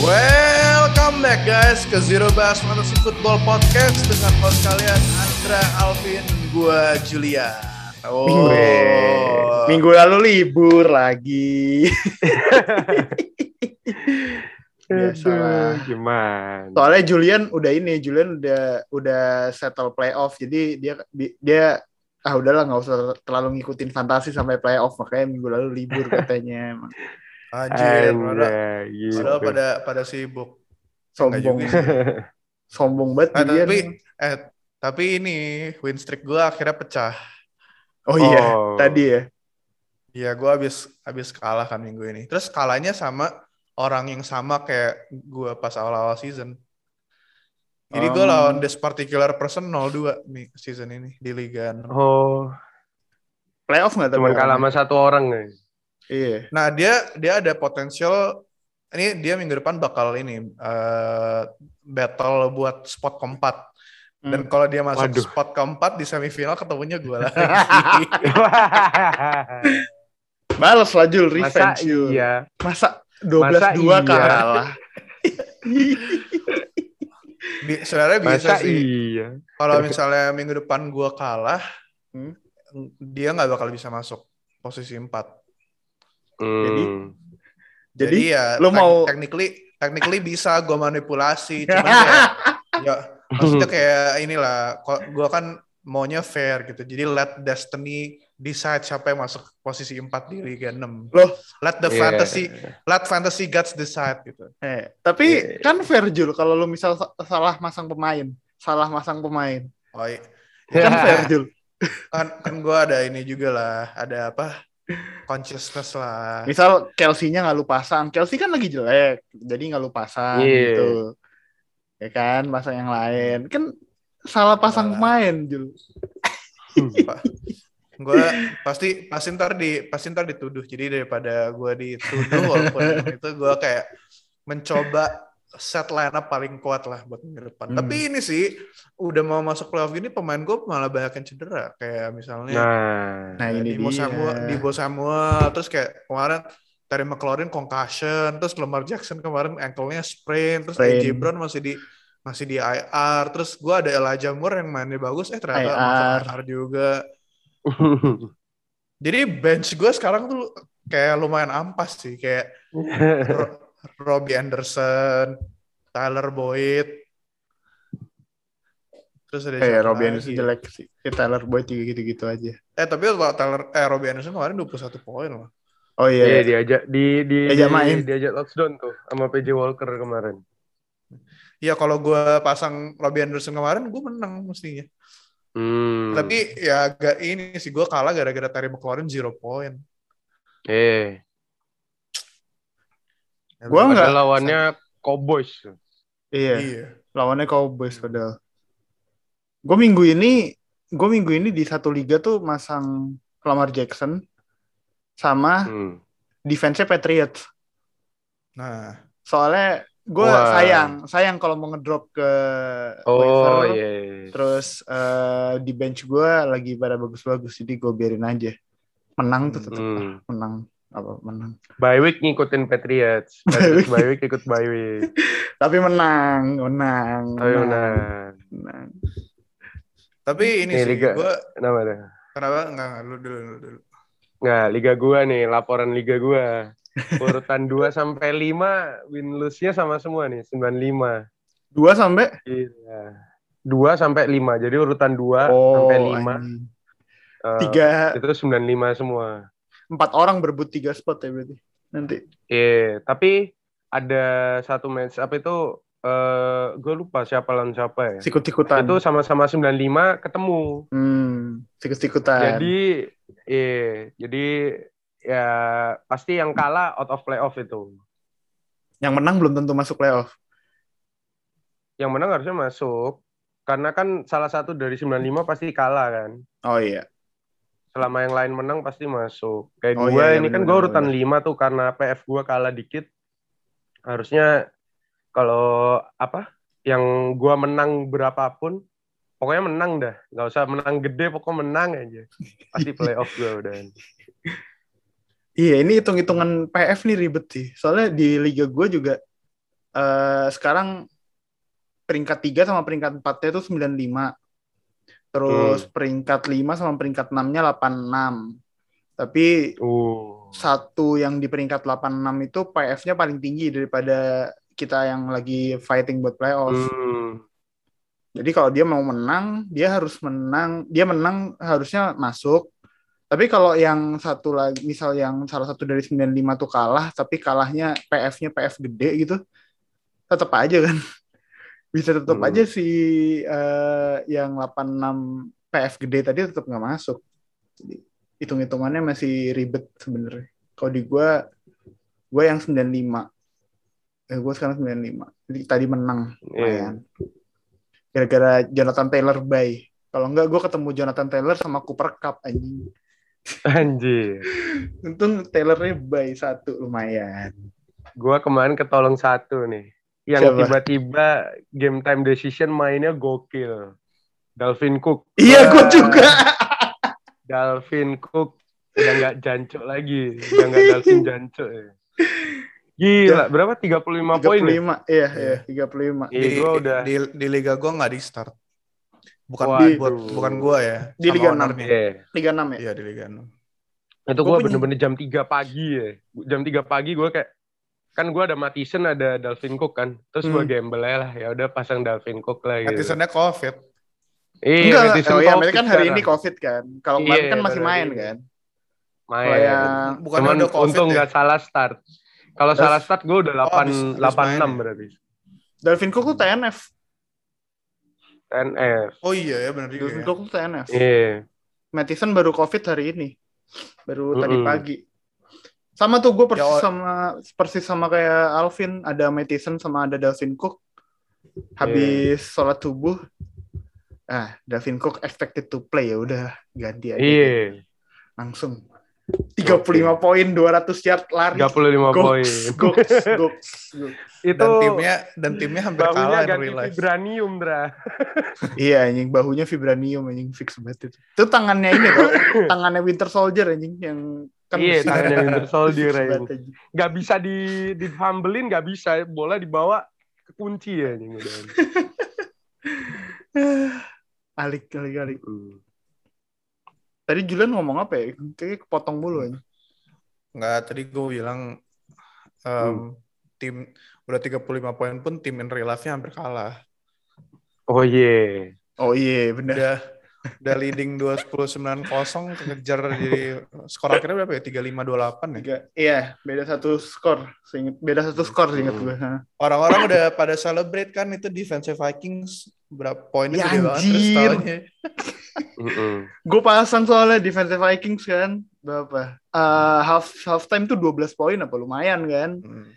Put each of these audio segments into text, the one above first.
Welcome back guys ke Zero Bass Fantasy Football Podcast dengan host kalian Andra Alvin, gua Julia. Oh, Minggu lalu libur lagi. Biasalah. Gimana? Soalnya Julian udah ini, Julian udah udah settle playoff, jadi dia dia ah udahlah nggak usah terlalu ngikutin fantasi sampai playoff, makanya minggu lalu libur katanya. Anjir, padahal, Anjay, gitu. padahal pada pada sibuk. Sombong, sombong banget Julian. tapi eh tapi ini win streak gua akhirnya pecah. Oh iya, Oh. tadi ya. Iya, gua habis habis kalah kan minggu ini. Terus kalahnya sama orang yang sama kayak gua pas awal-awal season. Jadi gue Oh. lawan this particular person 0-2 nih season ini di Liga 6. Oh, Playoff nggak cuman kalah sama satu orang guys. Iya. Nah dia dia ada potensial ini dia minggu depan bakal ini eh, battle buat spot keempat dan Hmm. kalau dia masuk Waduh. spot keempat di semifinal ketemunya gue lagi. Males lah Jul, Masa revenge Jul. iya? Masa 12-2 Masa iya? kalah. Di- Sebenarnya bisa Masa sih. iya? Kalau misalnya minggu depan gue kalah, Hmm. dia nggak bakal bisa masuk posisi 4. Jadi? Hmm. Jadi, ya lu tek- mau- technically technically bisa gue manipulasi, cuman kayak ya maksudnya kayak inilah kok gue kan maunya fair gitu jadi let destiny decide siapa yang masuk posisi 4 di Liga 6 Loh. let the Iya. fantasy let fantasy gods decide gitu Eh, tapi Iya. kan fair Jul kalau lu misal sa- salah masang pemain, salah masang pemain. oh iya. Kan fair Jul. kan kan gue ada ini juga lah ada apa consciousness lah Misal Kelsey-nya nggak lu pasang, Kelsey kan lagi jelek, jadi nggak lu pasang Iya. gitu. Ya kan, pasang yang lain. Kan salah pasang pemain Jul. gue pasti pasti ntar di pasti ntar dituduh jadi daripada gue dituduh walaupun itu gue kayak mencoba set line up paling kuat lah buat minggu depan Hmm. tapi ini sih udah mau masuk playoff gini pemain gue malah banyak yang cedera kayak misalnya Nah, Nah, ini dia. Samuel, Debo Samuel terus kayak kemarin Terry McLaurin concussion terus Lamar Jackson kemarin ankle-nya sprain terus Sprain. AJ Brown masih di masih di IR terus gue ada Elijah Moore yang mainnya bagus eh ternyata IR. masuk IR juga jadi bench gue sekarang tuh kayak lumayan ampas sih kayak Robbie Anderson, Tyler Boyd, terus ada Eh, Robbie lagi? Anderson jelek sih. Ya, Tyler Boyd juga gitu-gitu aja. Eh tapi kalau Tyler eh Robbie Anderson kemarin 21 poin loh. Oh Iya, iya. diajak di di Diajak di- main. diajak touchdown tuh sama PJ Walker kemarin. Iya kalau gue pasang Robbie Anderson kemarin gue menang mestinya. Hmm. Tapi ya agak ini sih gue kalah gara-gara Terry McLaurin zero point. eh, Gua nggak- lawannya Cowboys. Iya. Iya. lawannya Cowboys padahal. Gue minggu ini, gue minggu ini di satu liga tuh masang Lamar Jackson sama Hmm. defense-nya Patriots. Nah, Soalnya gue sayang, sayang kalau mau ngedrop ke Oh waiver, iya. terus eh, di bench gue lagi pada bagus-bagus, jadi gue biarin aja. Menang tuh tetap Hmm. menang apa menang. Bye week ngikutin Patriots. Patriots bye week ikut bye week. Tapi menang, menang, Ayo menang. nah. menang. tapi ini Nih, sih Liga. gue Kenapa dah? kenapa enggak enggak, lu dulu lu dulu. Nggak, liga gua nih, laporan liga gua. Urutan 2 sampai 5 win lose-nya sama semua nih, 95. Dua sampai Iya. 2 sampai 5. Jadi urutan 2 oh sampai 5 anjing. eh, tiga itu 95 semua. Empat orang berebut tiga spot ya berarti nanti. Iya, tapi ada satu match apa itu eh gue lupa siapa lawan siapa ya. Sikut-sikutan. Itu sama-sama 95 ketemu. Hmm, sikut-sikutan. Jadi iya, jadi ya pasti yang kalah out of playoff itu. yang menang belum tentu masuk playoff. Yang menang harusnya masuk karena kan salah satu dari 95 pasti kalah kan. Oh iya. Selama yang lain menang pasti masuk. Kayak Oh, gue iya, iya, ini kan bener, gue urutan bener. 5 tuh karena PF gue kalah dikit. Harusnya kalau apa? Yang gue menang berapapun pokoknya menang dah. Gak usah menang gede pokoknya menang aja. Pasti playoff gue udah. Iya, ini hitung-hitungan PF nih ribet sih. Soalnya di liga gue juga eh sekarang peringkat 3 sama peringkat 4-nya itu 95. Terus peringkat 5 sama peringkat 6-nya 86. Tapi Uh. satu yang di peringkat 86 itu PF-nya paling tinggi daripada kita yang lagi fighting buat playoff. Hmm. Jadi kalau dia mau menang, dia harus menang, dia menang harusnya masuk. Tapi kalau yang satu lagi, misal yang salah satu dari 95 tuh kalah, tapi kalahnya PF-nya PF gede gitu, tetap aja kan. Bisa tetap Hmm. aja si eh, yang 86 PF gede tadi tetap nggak masuk. Jadi hitung-hitungannya masih ribet sebenarnya. Kalau di gua, gua yang 95. Eh, gua sekarang 95. Jadi tadi menang lumayan. Gara-gara Jonathan Taylor bye. Kalau enggak gue ketemu Jonathan Taylor sama Cooper Cup anjing. Anjir. Untung Taylornya bye satu lumayan. Gua kemarin ketolong satu nih. Yang Siapa? tiba-tiba game time decision mainnya gokil. Dalvin Cook. Iya gue juga. Dalvin Cook udah nggak jancuk lagi. Udah nggak Dalvin jancuk ya. Gila, berapa? 35 poin ya? 35. Iya, iya, 35. Iya, di, gua udah. di, di liga gue nggak di start. Bukan Waduh. buat bukan gue ya. Di Liga ownernya. Iya. 36 ya? Iya di liga 6. Itu Gua gue bener-bener jam 3 pagi ya. Jam 3 pagi gue kayak kan gue ada Mattison ada Dalvin Cook kan. Terus gue Hmm. gamble aja lah. Ya udah pasang Dalvin Cook lah gitu. Netizennya covid. Iya, Enggak, Mattison oh iya, Covid mereka kan hari ini. COVID kan. Kalau kemarin Iya, kan masih baru main ini. kan. main. Kalau yang Bukan Cuman udah covid untung ya? nggak salah start. Kalau salah start gue udah 8 habis- habis 86 main ya? berarti. Dalvin Cook tuh TNF. NF. Oh iya ya benar juga. Dalvin Ya. Cook tuh TNF. Iya. Mattison baru COVID hari ini. Baru tadi Mm-mm. pagi. Sama tuh gue persis Ya, sama persis sama kayak Alvin, ada Mattison sama ada Dalvin Cook. Habis sholat subuh, ah Dalvin Cook expected to play ya udah ganti aja. Iya. Langsung 35 poin, 200 yard lari. 35 poin. Goks, goks. Itu Dan timnya dan timnya hampir bahunya kalah in ganti real life. vibranium, Dra. Iya anjing bahunya vibranium anjing fix banget itu. Itu tangannya ini loh, tangannya Winter Soldier anjing yang kan Iya, besi. tangannya Winter Soldier, Fix banget, anjing. anjing. Gak bisa di di humble-in, gak bisa. Bola dibawa ke kunci ya. udah. alik alik alik. Hmm. Tadi Julian ngomong apa ya? Kayaknya kepotong mulu anjing. Nggak, tadi gue bilang um, tim udah 35 poin pun tim in real life-nya hampir kalah. Oh iya. Oh iya bener. Udah udah leading 2-10 9-0 kejar jadi skor akhirnya berapa ya? 35-28 ya. Iya, beda satu skor. Seinget, beda satu skor seinget Hmm. gue. Orang-orang udah pada celebrate kan itu defensive Vikings berapa poinnya Ya, gede banget terus Mm-mm. Gue pasang soalnya defensive Vikings kan. Berapa? Eh, half half time tuh 12 poin apa lumayan kan. hmm.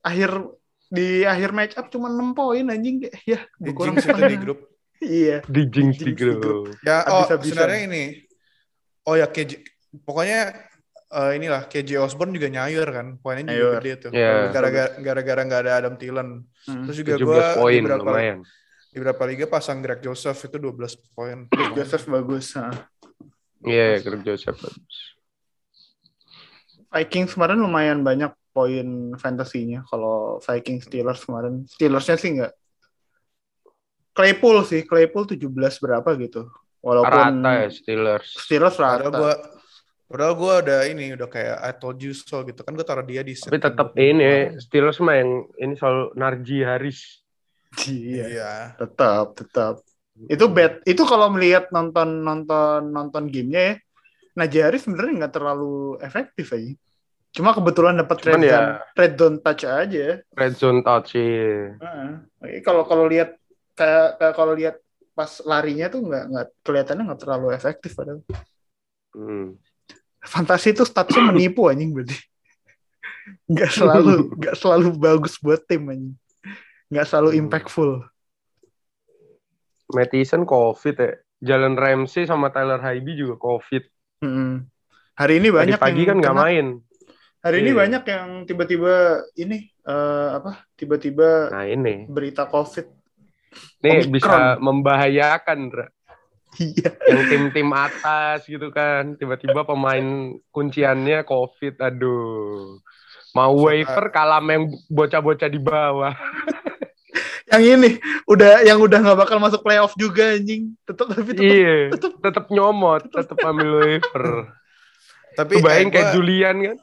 Akhir di akhir match up cuma 6 poin anjing ya di berkurang jinx itu di grup. Iya. Di jinx di grup. grup. Ya, oh sebenarnya ini. Oh ya KJ pokoknya eh, inilah KJ Osborne juga nyayur kan. Poinnya juga Nyayur. gede tuh. Iya. Gara-gara gara-gara nggak ada Adam Thielen. Hmm. Terus juga 17 gue poin di beberapa lumayan. di beberapa liga pasang Greg Joseph itu 12 poin. Joseph bagus. Iya, Greg Joseph bagus. Vikings kemarin lumayan banyak poin fantasinya kalau Vikings Steelers kemarin. Steelersnya sih enggak. Claypool sih, Claypool 17 berapa gitu. Walaupun Rata ya Steelers. Steelers Padahal rata. gue Padahal gue udah ini udah kayak I told you so gitu kan gue taruh dia di set Tapi tetap ini. Steelers mah yang ini selalu Narji Haris. Iya, Iya. tetap, tetap. Itu bet. Itu kalau melihat nonton nonton nonton gamenya ya, Najee Harris sebenarnya nggak terlalu efektif aja. Cuma kebetulan dapat red ya- zone, red zone touch aja. Red zone touch iya. Heeh. Oke, Kalau kalau lihat kayak kayak kalau lihat pas larinya tuh nggak nggak kelihatannya nggak terlalu efektif padahal. Hmm. Fantasi itu statusnya menipu anjing berarti. Nggak selalu nggak selalu bagus buat tim anjing. Nggak selalu Hmm. impactful. Mattison COVID ya. Jalen Ramsey sama Tyler Hybe juga COVID. Mm-mm. Hari ini Tadi banyak pagi yang kan nggak main. Hari ini Iya. banyak yang tiba-tiba ini eh, apa? Tiba-tiba Nah ini. berita COVID. Nih Omicron. bisa membahayakan, Dra. Iya. Yang tim-tim atas gitu kan. Tiba-tiba pemain kunciannya COVID. Aduh. Mau waiver kalah yang bocah-bocah di bawah. Yang ini udah yang udah nggak bakal masuk playoff juga anjing. Tetap tapi tetap Iya, tetep. tetap nyomot, tetap ambil waiver. Tapi bayangin eh, kayak gua- Julian kan,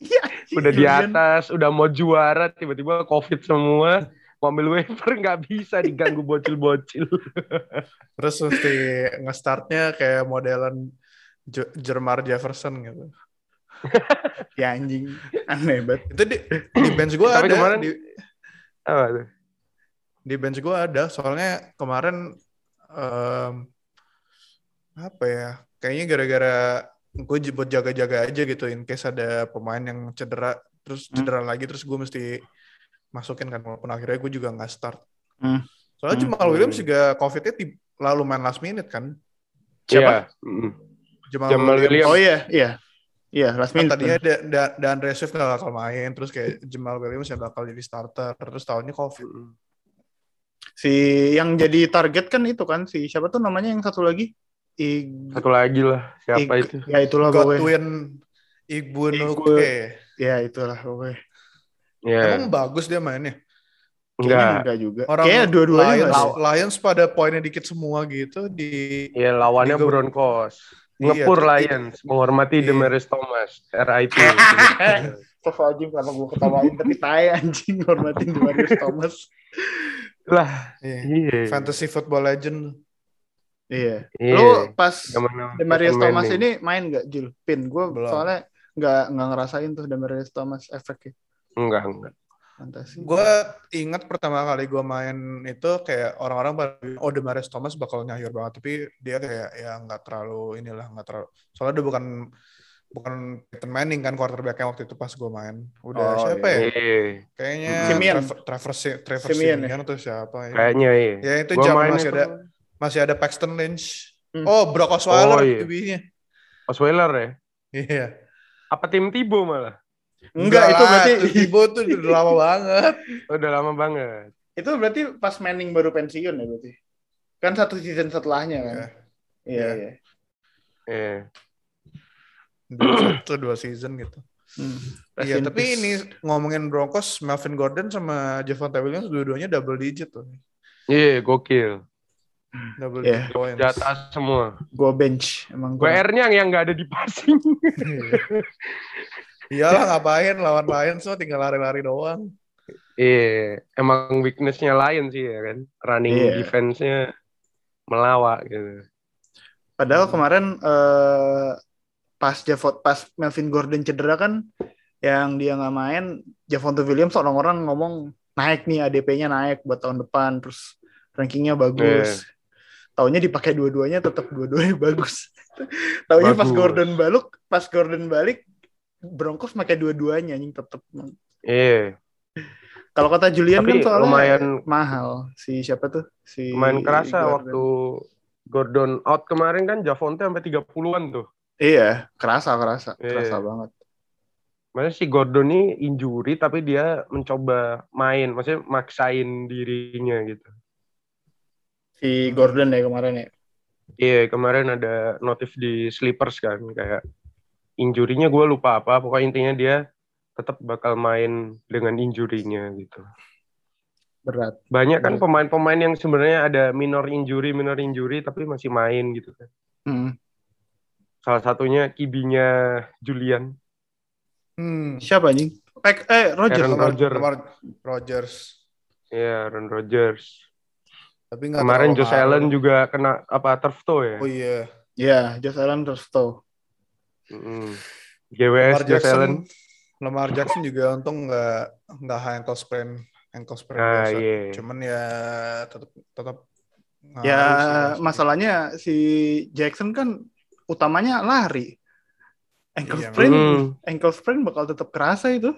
Iya, udah di Julian. atas, udah mau juara, tiba-tiba covid semua, mau ambil waiver nggak bisa diganggu bocil-bocil. terus mesti nge-startnya kayak modelan Jermar Jefferson gitu. Ya anjing. Aneh banget. Itu di, di bench gue ada. kemarin- Di, Apa tuh? di bench gue ada. Soalnya kemarin em, apa ya? Kayaknya gara-gara gue buat jaga-jaga aja gitu in case ada pemain yang cedera terus Hmm. cedera lagi terus gue mesti masukin kan walaupun akhirnya gue juga nggak start. Hmm. Soalnya Hmm. Jamal Williams juga COVID-nya lalu main last minute kan. Siapa? Iya, mm. Jamal, Jamal Williams. Williams. Oh iya, iya. Iya, last minute. tadinya da, da, dan Swift nggak bakal main terus kayak Jamal Williams yang bakal jadi starter terus tahunnya COVID. Si yang jadi target kan itu kan si siapa tuh namanya yang satu lagi? I, Satu lagi lah, siapa I- itu? Ya itulah. Godwin Igbun Igwe- Oke. Ya itulah pokoknya. Ya, Emang bagus dia mainnya. Enggak. enggak juga. Orang Kayaknya dua-duanya Lions. Lions pada poinnya dikit semua gitu di Ya lawannya Di go- Broncos. Iya, Ngepur tuh, Lions, menghormati Iya. Demaris Thomas, RIP. Anjing kenapa gue ketawain tapi tai anjing hormatin Demarius Thomas. lah, iya, iya. Fantasy Football Legend. Iya. Iya. Lu pas Peyton Thomas ini main gak Jul? Pin gue soalnya nggak nggak ngerasain tuh Demarius Thomas efeknya. Enggak, enggak. Fantasi. Gue ingat pertama kali gue main itu kayak orang-orang pada oh Demaris Thomas bakal nyayur banget tapi dia kayak ya nggak terlalu inilah nggak terlalu soalnya dia bukan bukan Peyton Manning kan quarterbacknya waktu itu pas gue main udah Oh, siapa iya. ya Iya, kayaknya Simeon. Trevor Trevor, Si- Trevor Simeon ya? Simeon atau siapa ya kayaknya iya. ya itu main masih itu- ada masih ada Paxton Lynch Hmm. oh Brock Osweiler Oh, iya. QB-nya Osweiler ya? iya Apa tim Tibo malah? Enggak, itu berarti Tibo tuh udah lama banget Udah lama banget. itu berarti pas Manning baru pensiun ya berarti. Kan satu season setelahnya kan. Iya. Iya, Iya. iya. Iya. dua satu dua season gitu Hmm. Iya, tapi ini ngomongin Broncos, Melvin Gordon sama Javonte Williams dua-duanya double digit tuh. Iya, gokil. Double Iya. digit points. Di atas semua. Gua bench emang gua. WR-nya yang nggak ada di passing. Iyalah ngapain lawan Lions semua tinggal lari-lari doang. Iya, emang weakness-nya lain sih ya kan. Running Iya. defense-nya melawak gitu. Padahal kemarin eh, pas Javot pas Melvin Gordon cedera kan yang dia nggak main Javonte Williams orang-orang ngomong naik nih ADP-nya naik buat tahun depan terus rankingnya bagus. Taunya dipakai dua-duanya tetap dua-duanya bagus. Taunya pas. Gordon balik, pas Gordon balik Broncos pakai dua-duanya anjing tetap. Iya, Kalau kata Julian Tapi kan soalnya lumayan- mahal si siapa tuh? Si main kerasa Gordon. waktu Gordon out kemarin kan Javonte sampai 30-an tuh. Iya, kerasa kerasa, Iya. kerasa banget. Maksudnya si Gordon ini injury tapi dia mencoba main, maksudnya maksain dirinya gitu. Si Gordon ya kemarin ya. Iya, kemarin ada notif di Sleepers kan kayak injurinya gue lupa apa, pokoknya intinya dia tetap bakal main dengan injurinya gitu. Berat. Banyak kan Hmm. pemain-pemain yang sebenarnya ada minor injury, minor injury tapi masih main gitu kan. Hmm. Salah satunya kibinya Julian. Hmm. Siapa anjing? Eh, eh Roger. Aaron. Lamar Rodgers. Ya, Aaron Rodgers. Tapi nggak Kemarin Josh. Allen juga kena apa turf toe ya? Oh iya. Ya, Josh Allen terus tahu. Mm. GWS Lamar Josh Allen. Jackson. Lamar Jackson juga untung nggak nggak ankle sprain, ankle sprain Ah, iya. Cuman ya tetap tetap Ya, masalahnya si Jackson kan utamanya lari. Ankle Iya, sprain, Mm. ankle sprain bakal tetap kerasa itu.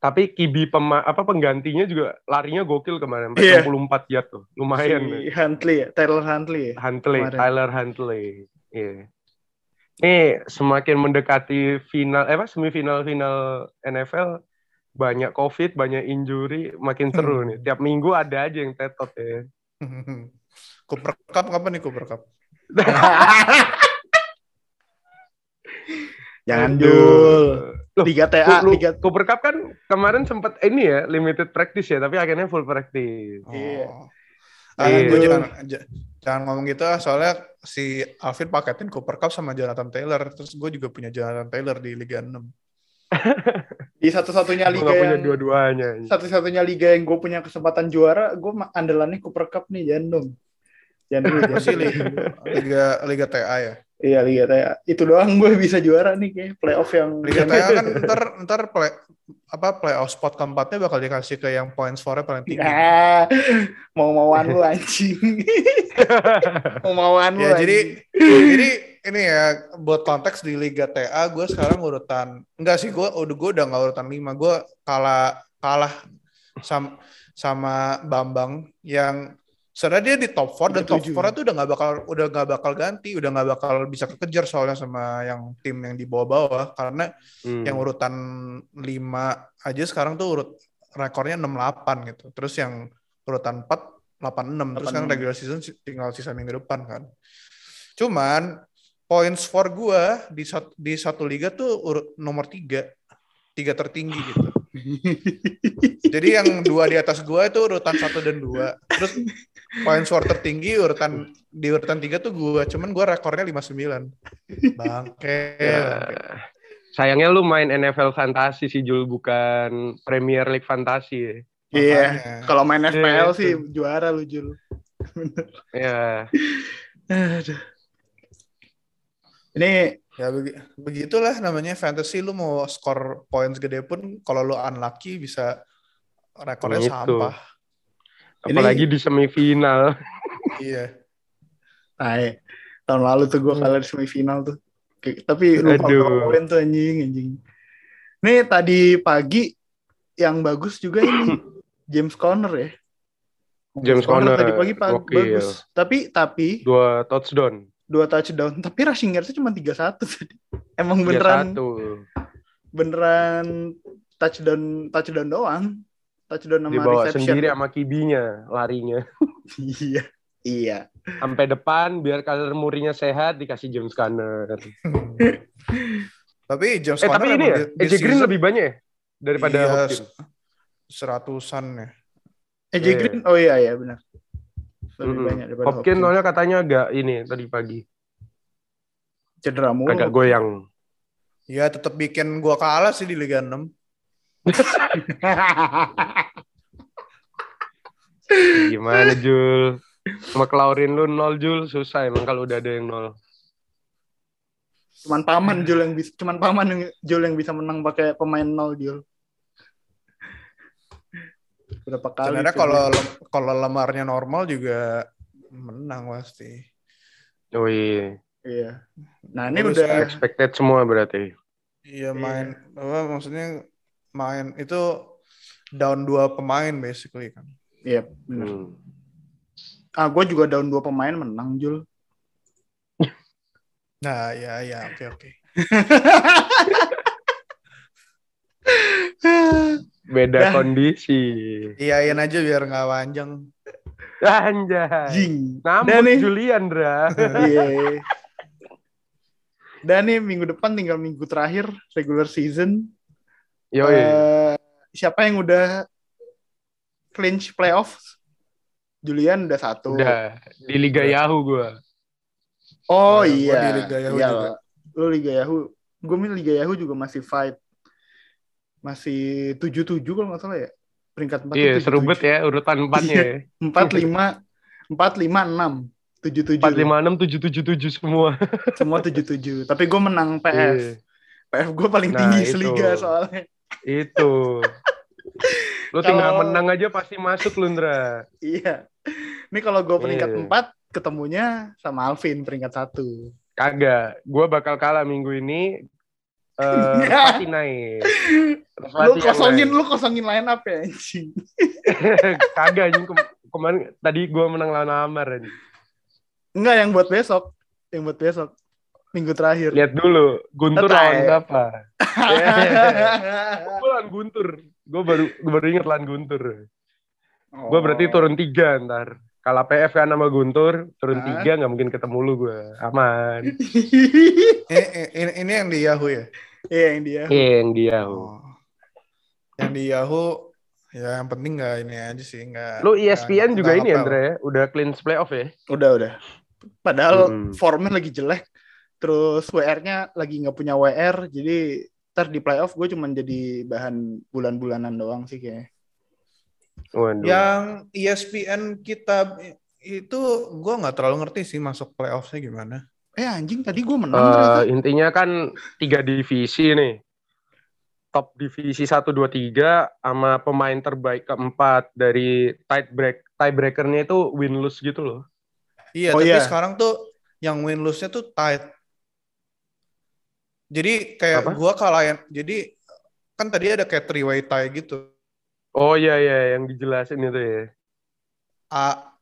Tapi kibi pema, apa penggantinya juga larinya gokil kemarin, sampai Iya. 64 yard tuh. Lumayan. si Huntley ya, Taylor Huntley ya. Huntley, Kemarin. Tyler Huntley. Iya. Ini semakin mendekati final, eh apa semifinal final NFL banyak COVID, banyak injury, makin seru Hmm. nih. Tiap minggu ada aja yang tetot ya. Cooper Cup kapan nih Cooper Cup? Jangan. Loh, Liga TA, Lu, Liga Cooper Cup kan kemarin sempat ini ya limited practice ya, tapi akhirnya full practice. Iya. Oh. Ah, Iya. gua jangan, jangan ngomong gitu ah, soalnya si Alvin paketin Cooper Cup sama Jonathan Taylor. Terus gue juga punya Jonathan Taylor di Liga 6. di satu-satunya liga gak punya yang dua-duanya. satu-satunya liga yang gue punya kesempatan juara, gue andalannya Cooper Cup nih, jangan dong. Jangan dulu. Liga, Liga, Liga TA ya. Iya Liga TA. Itu doang gue bisa juara nih kayak playoff yang Liga TA kan ntar, ntar play, apa playoff spot keempatnya bakal dikasih ke yang points for-nya paling tinggi. Ah, mau-mauan lu anjing. mau-mauan lu. Ya jadi jadi ini ya buat konteks di Liga TA gue sekarang urutan enggak sih gue udah gue udah nggak urutan 5 gue kalah kalah sama sama Bambang yang sebenarnya dia di top 4 dan top Tujuh. 4 itu udah nggak bakal udah nggak bakal ganti udah nggak bakal bisa kekejar soalnya sama yang tim yang di bawah-bawah karena Hmm. yang urutan 5 aja sekarang tuh urut rekornya 68 gitu. Terus yang urutan 4 86 terus kan 86. regular season tinggal sisa minggu depan kan. Cuman points for gua di satu, di satu liga tuh urut nomor 3. Tiga tertinggi gitu. Jadi yang dua di atas gua itu urutan satu dan dua. Terus points for tertinggi urutan di urutan tiga tuh gua. Cuman gua rekornya 59. Bangke. Ya, sayangnya lu main NFL fantasi sih Jul bukan Premier League fantasi ya. Iya. Makanya. Kalau main FPL Iya, sih itu. juara lu Jul. Ya, Aduh. Ini Ya begi- begitulah namanya fantasy lu mau skor points gede pun kalau lu unlucky bisa rekornya Gitu. sampah. Apalagi di semifinal. Iya. Ay, tahun lalu tuh gue kalah di semifinal tuh. Tapi lupa poin tuh anjing anjing. Nih tadi pagi yang bagus juga ini James Conner ya. James Conner, tadi pagi pagi gokil. bagus. Tapi tapi Dua touchdown. dua touchdown. Tapi rushing yards cuma 31 tadi. Emang beneran beneran touchdown touchdown doang. Touchdown sama Dibawa reception. sendiri sama kibinya larinya. Iya. Iya. Sampai depan biar Kyler Murray-nya sehat dikasih James Conner. Tapi James Eh tapi Conner ini emang ya, AJ Green season lebih banyak ya daripada iya, Hopkins. seratusan ya. AJ Iya. Green oh iya iya benar. Lebih Mm-mm. banyak daripada Hopkins soalnya katanya agak ini tadi pagi Cedera mulu. agak goyang. Ya tetap bikin gua kalah sih di Liga 6. Gimana Jul? McLaurin lu nol Jul susah emang kalau udah ada yang nol. cuman paman Jul yang bisa cuman paman yang Jul yang bisa menang pakai pemain nol Jul berapa kali Sebenarnya kalau kalau lemarnya normal juga menang pasti. Oh iya, iya nah ini Terus udah expected semua berarti. Iya main apa maksudnya main itu down dua pemain basically kan. iya benar Hmm. ah gue juga down dua pemain menang Jul Nah, ya ya oke oke. Beda Dah. kondisi. Iyain aja biar nggak panjang. Anjay. Jing Dan nih. Julian, Dra. iya dan nih minggu depan tinggal minggu terakhir regular season Yoi. Eh, siapa yang udah clinch playoff Julian udah satu Udah di Liga Yahoo gua. Oh Gua- gua iya. di Liga Yahoo Iya, juga. Lu Liga Yahoo. Gue min Liga Yahoo juga masih fight. Masih 7-7 kalau nggak salah ya. Peringkat 4 Iya, seru banget ya urutan empatnya ya. 4 5 4 5 6 7 7. 4 5 6 7 7 7 semua. Semua 7 7. Tapi gue menang PF. Iya. PF gue paling Nah, tinggi itu. seliga soalnya. Itu. Lu tinggal Kalau- menang aja pasti masuk lu, Ndra. Iya. Ini kalau gue peringkat Iya. 4 ketemunya sama Alvin peringkat 1. Kagak. Gua bakal kalah minggu ini. Eh, pasti naik. Lu pasti yang kosongin naik. lu kosongin line up ya anjing. Kagak anjing Kem- kemarin tadi gua menang lawan Amar anjing. Enggak yang buat besok. Yang buat besok. Minggu terakhir. Lihat dulu Guntur lawan siapa? Gua lawan Guntur. Gua baru gua baru inget lawan Guntur. Gua berarti Oh. turun tiga ntar. Kalah PF kan sama Guntur, turun Hah? tiga nggak mungkin ketemu lu gue. Aman. Ini, ini, ini yang di Yahoo ya? Iya yang dia. Iya yang dia. Oh. Yang di Yahoo, ya yang penting nggak ini aja sih. Nggak, Lu ESPN nggak- juga nggak ini. Andre ya? Udah clean playoff ya? Udah udah. Padahal Mm-mm. formnya lagi jelek. Terus WR-nya lagi nggak punya WR, jadi ntar di playoff gue cuma jadi bahan bulan-bulanan doang sih kayaknya. Waduh. Yang ESPN kita itu gue nggak terlalu ngerti sih masuk playoffnya gimana. Eh anjing tadi gue menang ternyata. intinya kan tiga divisi nih. Top divisi 1, 2, 3 sama pemain terbaik keempat dari tie break tiebreakernya itu win lose gitu loh. Iya, Oh, tapi iya. sekarang tuh yang win lose-nya tuh tight. Jadi kayak Apa? gua kalahin. Jadi kan tadi ada kayak three way tie gitu. Oh iya iya yang dijelasin itu ya. A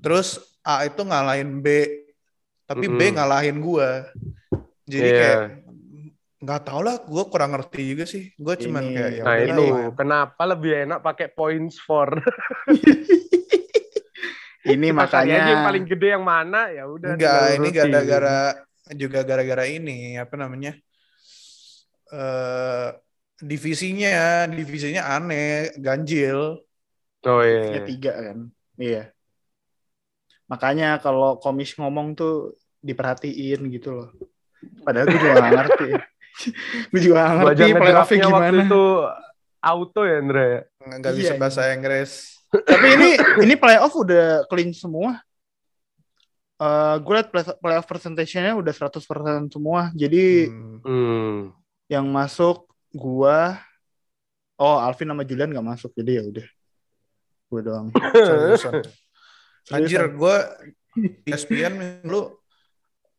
terus A itu ngalahin B, tapi B Mm-mm. ngalahin gua. Jadi Iya. kayak nggak tau lah, gua kurang ngerti juga sih. Gua cuman Ini- kayak ya Nah itu lah. kenapa lebih enak pakai points for. Ini aja yang makanya paling gede yang mana ya udah. Enggak, ini gara-gara juga gara-gara ini apa namanya? eh divisinya, divisinya aneh, ganjil. Oh ya iya. tiga kan. Iya. Makanya kalau komis ngomong tuh diperhatiin gitu loh. Padahal gue juga gak ngerti. gue juga gak ngerti playoffnya ngedraftnya waktu gimana. itu auto ya Andre. Nggak Iya, bisa iya. bahasa Inggris. Tapi ini ini playoff udah clean semua. Eh gue liat play- playoff percentage-nya udah 100% semua. Jadi Hmm. Yang masuk gua Oh, Alvin sama Julian gak masuk. Jadi ya udah. Gue doang. Anjir, gue ESPN lu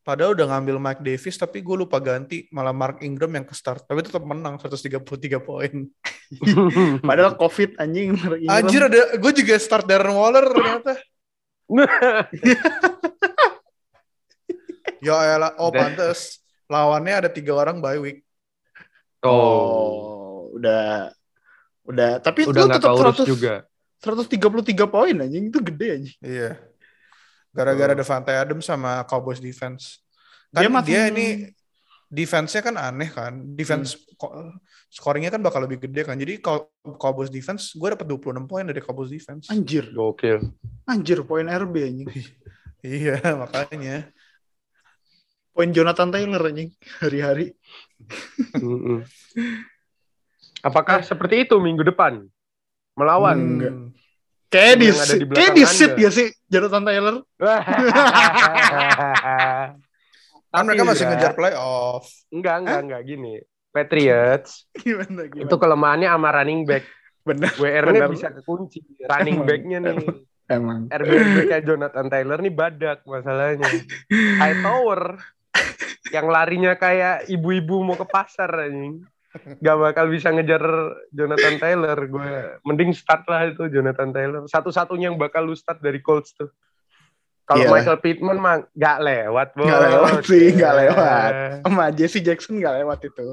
padahal udah ngambil Mike Davis tapi gue lupa ganti malah Mark Ingram yang ke start tapi tetap menang 133 poin. Padahal COVID anjing. Anjir ada gue juga start Darren Waller ternyata. Ya elah, oh Dan- pantes. Lawannya ada tiga orang bye week. oh. Oh, udah udah tapi Udah lu tetap taurus 100 juga. 133 poin anjing itu gede anjing. Iya. Gara-gara Oh. Devante Adams sama Cowboys defense. Kan Dia dia, ini defense-nya kan aneh kan. Defense Hmm. scoringnya kan bakal lebih gede kan. Jadi kalau Cowboys defense, gue dapat 26 poin dari Cowboys defense. Anjir, Gokil. anjir poin RB anjing. Iya, makanya. Poin Jonathan Taylor anjing hari-hari. Apakah seperti itu minggu depan? Melawan? Enggak. Kayak di kayak sit ya sih Jonathan Taylor. Kan Tapi mereka masih Indra, ngejar playoff. Enggak, enggak, enggak gini. Patriots Gimana gimana? itu kelemahannya sama running back. benar WR-nya Benar. bisa kekunci. Running Emang. back-nya nih. emang. RB kayak Jonathan Taylor nih badak masalahnya. High tower yang larinya kayak ibu-ibu mau ke pasar anjing. Gak bakal bisa ngejar Jonathan Taylor. Gue mending start lah itu Jonathan Taylor. Satu-satunya yang bakal lu start dari Colts tuh. Kalau Iyalah. Michael Pittman mah gak lewat, bos. Nggak lewat sih, nggak Iya. lewat. Sama Jesse Jackson nggak lewat itu.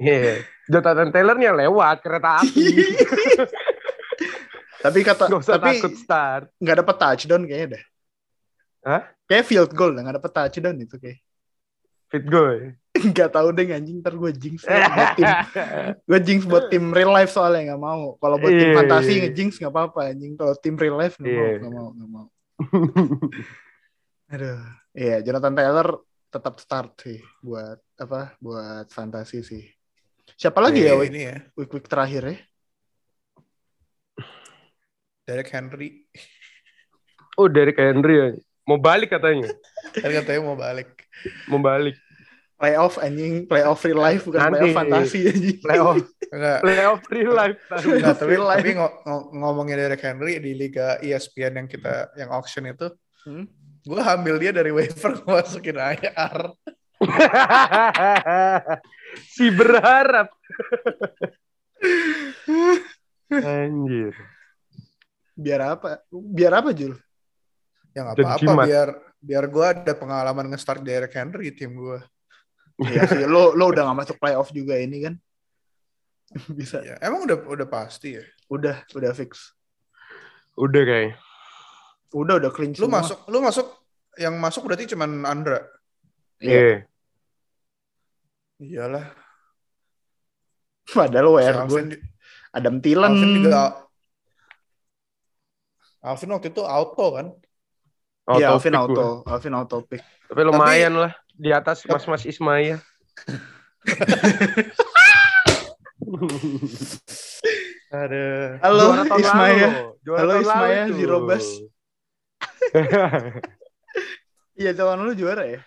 Iya. Jonathan Taylornya lewat kereta api. Tapi kata Gak usah tapi takut start. nggak dapat touchdown kayaknya dah. Hah? Kayak field goal dah, nggak dapat touchdown itu kayak. Fit gue. Nggak tahu deh anjing ntar gue jinx lah buat tim. Gue jinx buat tim real life soalnya nggak mau. Kalau buat tim Iya, fantasi iya. nge-jinx nggak apa-apa anjing. Kalau tim real life nggak mau, Iya. nggak mau, nggak mau. Aduh. Iya, Jonathan Taylor tetap start sih buat apa? Buat fantasi sih. Siapa lagi ya Iya, week, ini ya. week, week terakhir ya? Derek Henry. oh Derek Henry ya. Mau balik katanya. Kan katanya mau balik. Mau balik. Playoff anjing, playoff real life bukan Nanti. playoff fantasi anjing. Playoff. Enggak. Playoff real life. Enggak, tapi, Real life. tapi ngo- ngo- ngomongin Derek Henry di liga ESPN yang kita yang auction itu, Hmm? gue ambil dia dari waiver gue masukin IR. si berharap. Anjir. Biar apa? Biar apa Jul? Ya nggak Jadi apa-apa biar biar gue ada pengalaman nge-start Derek Henry di tim gue. Iya sih, lo lo udah gak masuk playoff juga ini kan? Bisa. Ya, emang udah udah pasti ya. Udah, udah fix. Udah kayak. Udah udah clean Lu semua. masuk, lu masuk yang masuk berarti cuman Andra. Iya. Iya. Iyalah. Padahal WR gue Alvin, di- Adam Thielen. Alvin juga Alvin waktu itu auto kan? Iya, Auto Alvin auto. Alvin auto pick. Tapi lumayan lah di atas Mas-mas Ismaya. Ada. Halo Juara tahun Ismaya. Halo, Ismaya, itu. Zero Bus. Iya tahun lalu juara ya.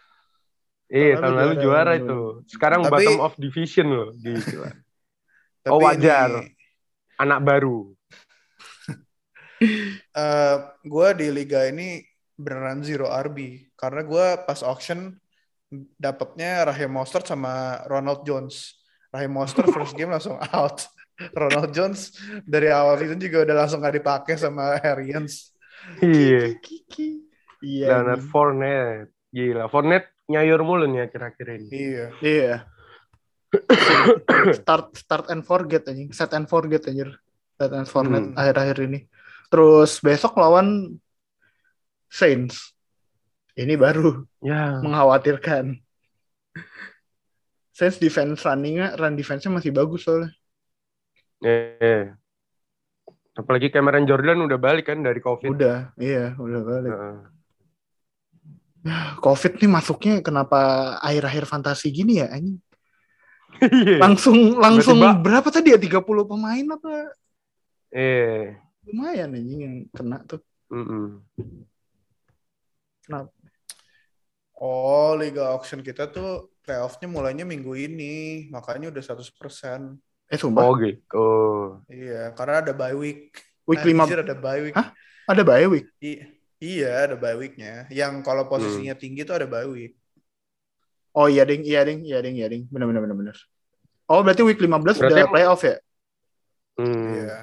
Iya, Tahun tahun lalu juara, itu. Sekarang Tapi- bottom of division loh. Gitu. Tapi Oh, wajar. ini, Anak baru. eh, gue di liga ini beneran zero RB karena gue pas auction dapatnya Raheem Mostert sama Ronald Jones. Raheem Mostert first game langsung out. Ronald Jones dari awal itu juga udah langsung gak dipakai sama Harriens. Iya. Iya. Leonard ini. Fournette. Gila, Fournette nyayur mulu nih akhir-akhir ini. Iya. Iya. start start and forget anjing. Set and forget anjir. Set and forget Hmm. akhir-akhir ini. Terus besok lawan Saints. Ini baru Ya. mengkhawatirkan. Saints defense running-nya, run defense-nya masih bagus soalnya. Eh. Apalagi Cameron Jordan udah balik kan dari COVID. Udah, iya, udah balik. Heeh. Covid nih masuknya kenapa akhir-akhir fantasi gini ya anjing? Iya. Langsung langsung Tiba-tiba- berapa tadi ya 30 pemain apa? Eh. Lumayan anjing yang kena tuh. Mm-mm. Oh, liga auction kita tuh playoff-nya mulainya minggu ini, makanya udah 100%. Eh sumpah, Oh gitu. Iya, karena ada bye week. week 5 Anjir, ada bye week. Hah? ada bye week. I- iya, ada bye week-nya. Yang kalau posisinya tinggi tuh ada bye week. Oh iya ding, iya ding, iya ding, iya ding. Benar benar benar benar. Oh berarti week 15 Berarti- udah playoff ya? Hmm. Iya.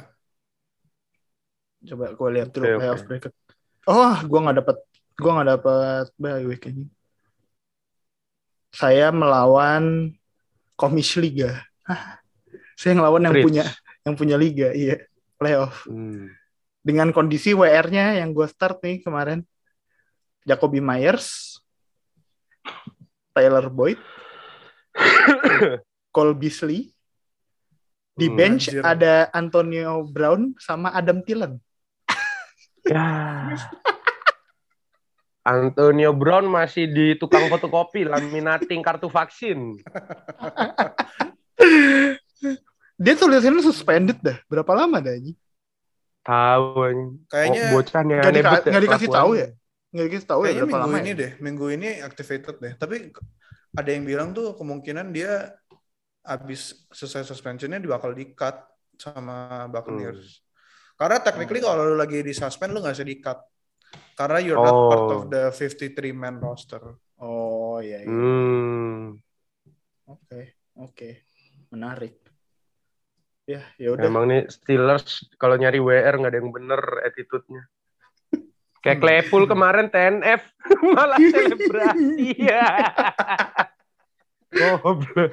Coba gue lihat dulu oke. playoff bracket. Oh, gua nggak dapat gua nggak dapat bye week ini. Saya melawan Komis Liga. Hah, saya ngelawan yang Fritz. punya yang punya liga, iya. Playoff. Hmm. Dengan kondisi WR-nya yang gue start nih kemarin. Jacoby Myers, Tyler Boyd, Cole Beasley. Di Hmm, bench anjir. ada Antonio Brown sama Adam Thielen. Ya. Antonio Brown masih di tukang fotokopi laminating kartu vaksin. Dia tulisannya suspended dah. Berapa lama dah ini? Tahu. Kayaknya oh, bocah nih Nggak, aneh dika- banget ya nggak dikasih tahu ya? Nggak dikasih tahu ya kayaknya berapa minggu lama ini ya? deh, minggu ini activated deh. Tapi ada yang bilang tuh kemungkinan dia abis selesai suspensionnya dia bakal di-cut sama Buccaneers. Hmm. Karena technically kalau lu lagi di suspend lu nggak bisa di-cut. Karena you're not part Oh. of the 53 man roster. Oh iya, iya. Hmm. Oke, oke. Menarik. Ya, ya udah. Emang nih Steelers kalau nyari WR nggak ada yang bener attitude-nya. Kayak. Claypool kemarin TNF malah selebrasi ya. Goblok.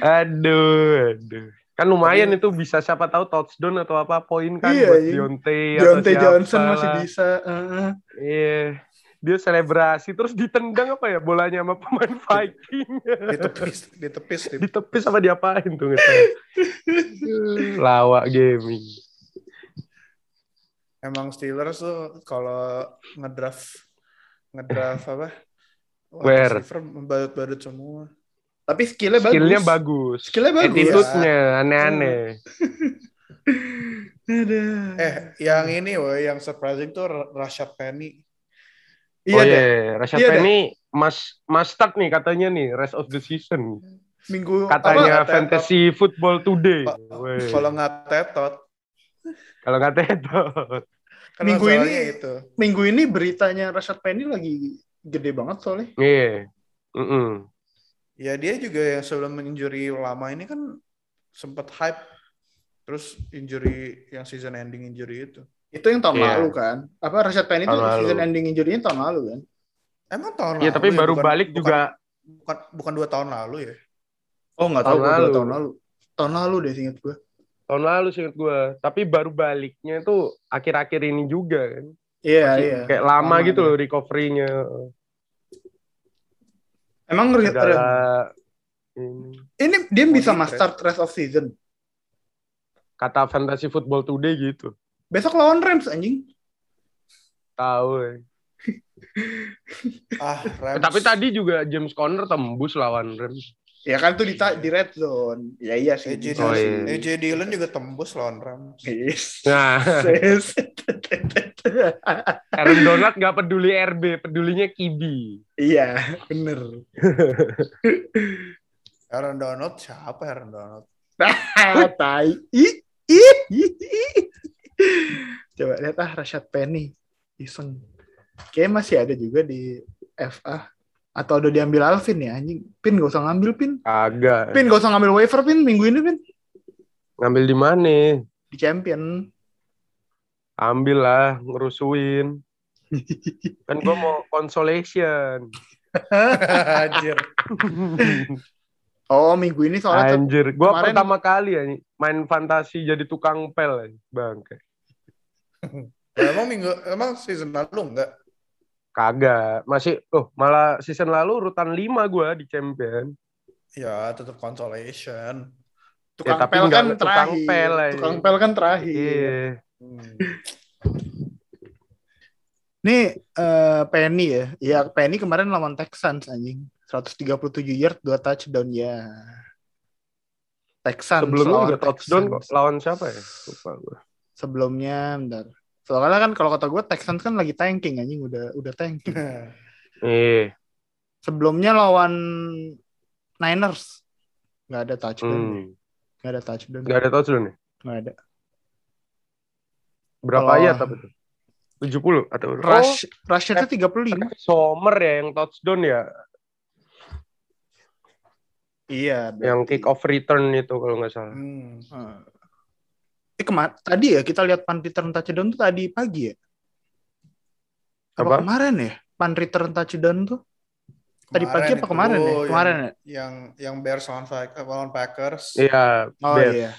Aduh, aduh. Kan lumayan itu bisa siapa tahu touchdown atau apa poin kan Iya, buat iya. Deontay atau Deontay siapa Johnson masih lah. bisa. heeh. Iya. Dia selebrasi terus ditendang apa ya bolanya sama pemain Viking. Ditepis, ditepis. ditepis. Ditepis sama diapain tuh tahu. Lawak gaming. Emang Steelers tuh kalau ngedraft ngedraft apa? Where? receiver Badut-badut semua. Tapi skillnya bagus. Skillnya bagus. Skillnya bagus. Attitude-nya aneh-aneh. Aduh. Eh, yang ini woy, yang surprising tuh Rashad Penny. Iya oh deh. iya, Rashad Iya Penny mas mas start nih katanya nih rest of the season. Minggu Katanya apa? fantasy football today. Kalau nggak tetot, Kalau nggak tetot. Minggu ini- itu. minggu ini beritanya Rashad Penny lagi gede banget soalnya. Iya. Mm-mm. Ya dia juga yang sebelum injury lama ini kan sempat hype. Terus injury yang season ending injury itu. Itu yang tahun Iya. lalu kan. Apa Rashad Penny itu lalu. season ending injury-nya tahun lalu kan? Emang tahun Iya lalu tapi ya? baru Bukan- balik bukan- juga bukan bukan dua tahun lalu ya. Oh nggak Tahun tahu lalu. tahun lalu. Tahun lalu deh inget gue. tahun lalu sih gue. Tapi baru baliknya tuh akhir-akhir ini juga kan. Iya, Masih iya. Kayak lama Lama gitu loh recovery-nya. Emang Segala ini. ini dia bisa di mas trade. start rest of season. Kata Fantasy Football Today gitu. Besok lawan Rams anjing. Tahu. ya. Ah, Eh, Rams. Tapi tadi juga James Conner tembus lawan Rams. Ya kan tuh di, ta- di red zone. Ya iya sih. AJ Oh, iya. AJ Dillon juga tembus lawan Rams. Yes. Nah, Yes. Aaron Donald nggak peduli RB, pedulinya Kibi. iya, bener. Aaron Donald siapa Aaron Donald? Tai. Coba lihat ah Rashad Penny. Iseng. Kayaknya masih ada juga di FA. Atau udah diambil Alvin ya anjing. Pin gak usah ngambil Pin. Agak. Pin gak usah ngambil waiver Pin minggu ini Pin. Ngambil di mana? Di champion. Ambil lah, ngerusuin. Kan gue mau consolation. Anjir. Oh minggu ini soalnya Anjir, gue kemarin- pertama kali ya main fantasi jadi tukang pel, bang. emang minggu emang season lalu enggak? Kagak, masih, oh malah season lalu urutan 5 gue di champion. Ya, tetap consolation. tukang Ya, tapi pel kan tukang terakhir. pel aja. tukang pel kan terakhir. Iya. Hmm. Nih eh, Penny ya. Iya Penny kemarin lawan Texans anjing. 137 yard 2 touchdown ya. Texans. Sebelumnya lawan juga touchdown kok. Lawan siapa ya? Lupa gue. Sebelumnya bentar. Soalnya kan kalau kata gue Texans kan lagi tanking anjing udah udah tanking. Iya. Sebelumnya lawan Niners nggak ada touchdown. Hmm. Nggak ada touchdown. Gak ada touchdown ya? Nggak ada. Berapa Kalau- ayat tapi itu? 70 atau Rush rush itu 35. Oh, Sommer ya yang touchdown ya, Iya, yang kick off return itu kalau nggak salah. Hmm. Eh, Eh, kemar tadi ya kita lihat pan return touchdown tuh tadi pagi ya? Apa, Apa? kemarin ya? Pan return touchdown tuh tadi pagi apa kemarin ya? yang- Kemarin ya? Yang yang Bears lawan, lawan Packers. Iya, Oh Bears. iya.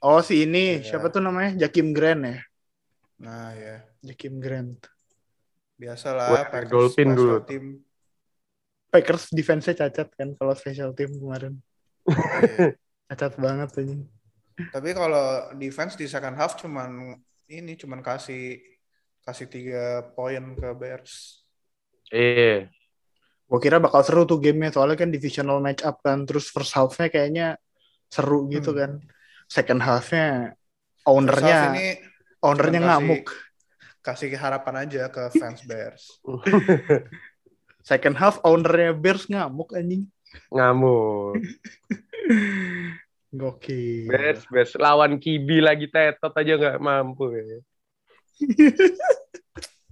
Oh si ini Iya. siapa tuh namanya? Jakim Grant ya? Nah, ya. Jakim Grant. Biasalah Wah, Packers Dolphin special dulu. team. Packers defense-nya cacat kan kalau special team kemarin. Iya. Cacat banget aja. Tapi kalau defense di second half cuman ini cuman kasih kasih tiga poin ke Bears. Iya. Gue kira bakal seru tuh gamenya soalnya kan divisional match up kan. Terus first half-nya kayaknya seru gitu Hmm. kan. Second half-nya First half ownernya ini ownernya kasih- ngamuk. kasih harapan aja ke fans Bears. Second half ownernya Bears ngamuk anjing. Ngamuk. Gokil. Bears, Bears. Lawan Kibi lagi tetot aja nggak mampu ya.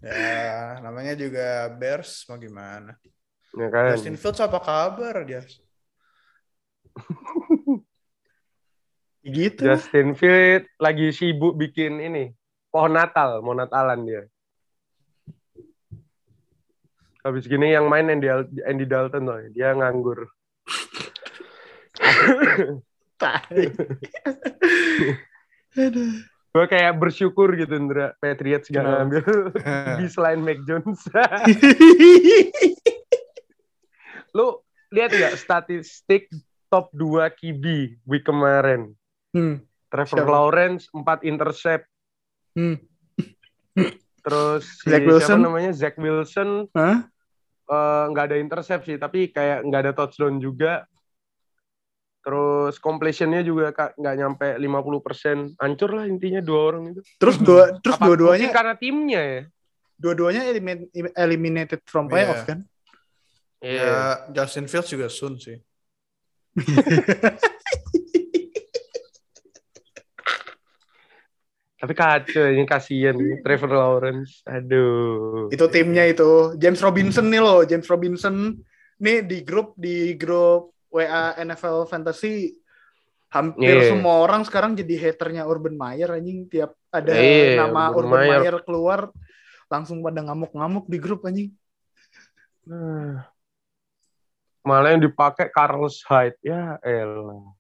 Ya, namanya juga Bears mau gimana. Ya kan? Justin Fields apa kabar dia? Gitu. Justin Field lagi sibuk bikin ini pohon Natal, mau Natalan dia. Habis gini yang main Andy, Andy Dalton tuh, dia nganggur. Gue kayak bersyukur gitu Indra, Patriots gak ngambil di selain Mac Jones. Lu lihat nggak statistik top 2 QB week kemarin? hmm. Trevor Siapa? Lawrence 4 intercept. Hmm. Terus si Zach Wilson? siapa namanya Zach Wilson eh, nggak ada intercept sih, tapi kayak nggak ada touchdown juga. Terus completionnya juga nggak nyampe 50%. Hancur lah intinya dua orang itu. Terus dua terus Apa dua-duanya karena timnya ya? dua-duanya elimin- eliminated from Iya. playoff kan? Iya. Ya, Justin Fields juga soon sih. Tapi kacau ini kasihan Trevor Lawrence. Aduh. Itu timnya itu. James Robinson nih loh, James Robinson nih di grup di grup WA NFL Fantasy hampir Iya. semua orang sekarang jadi haternya Urban Meyer anjing tiap ada Iya, nama Urban Urban Meyer. Meyer keluar langsung pada ngamuk-ngamuk di grup anjing. Nah. Malah yang dipakai Carlos Hyde. Ya elah.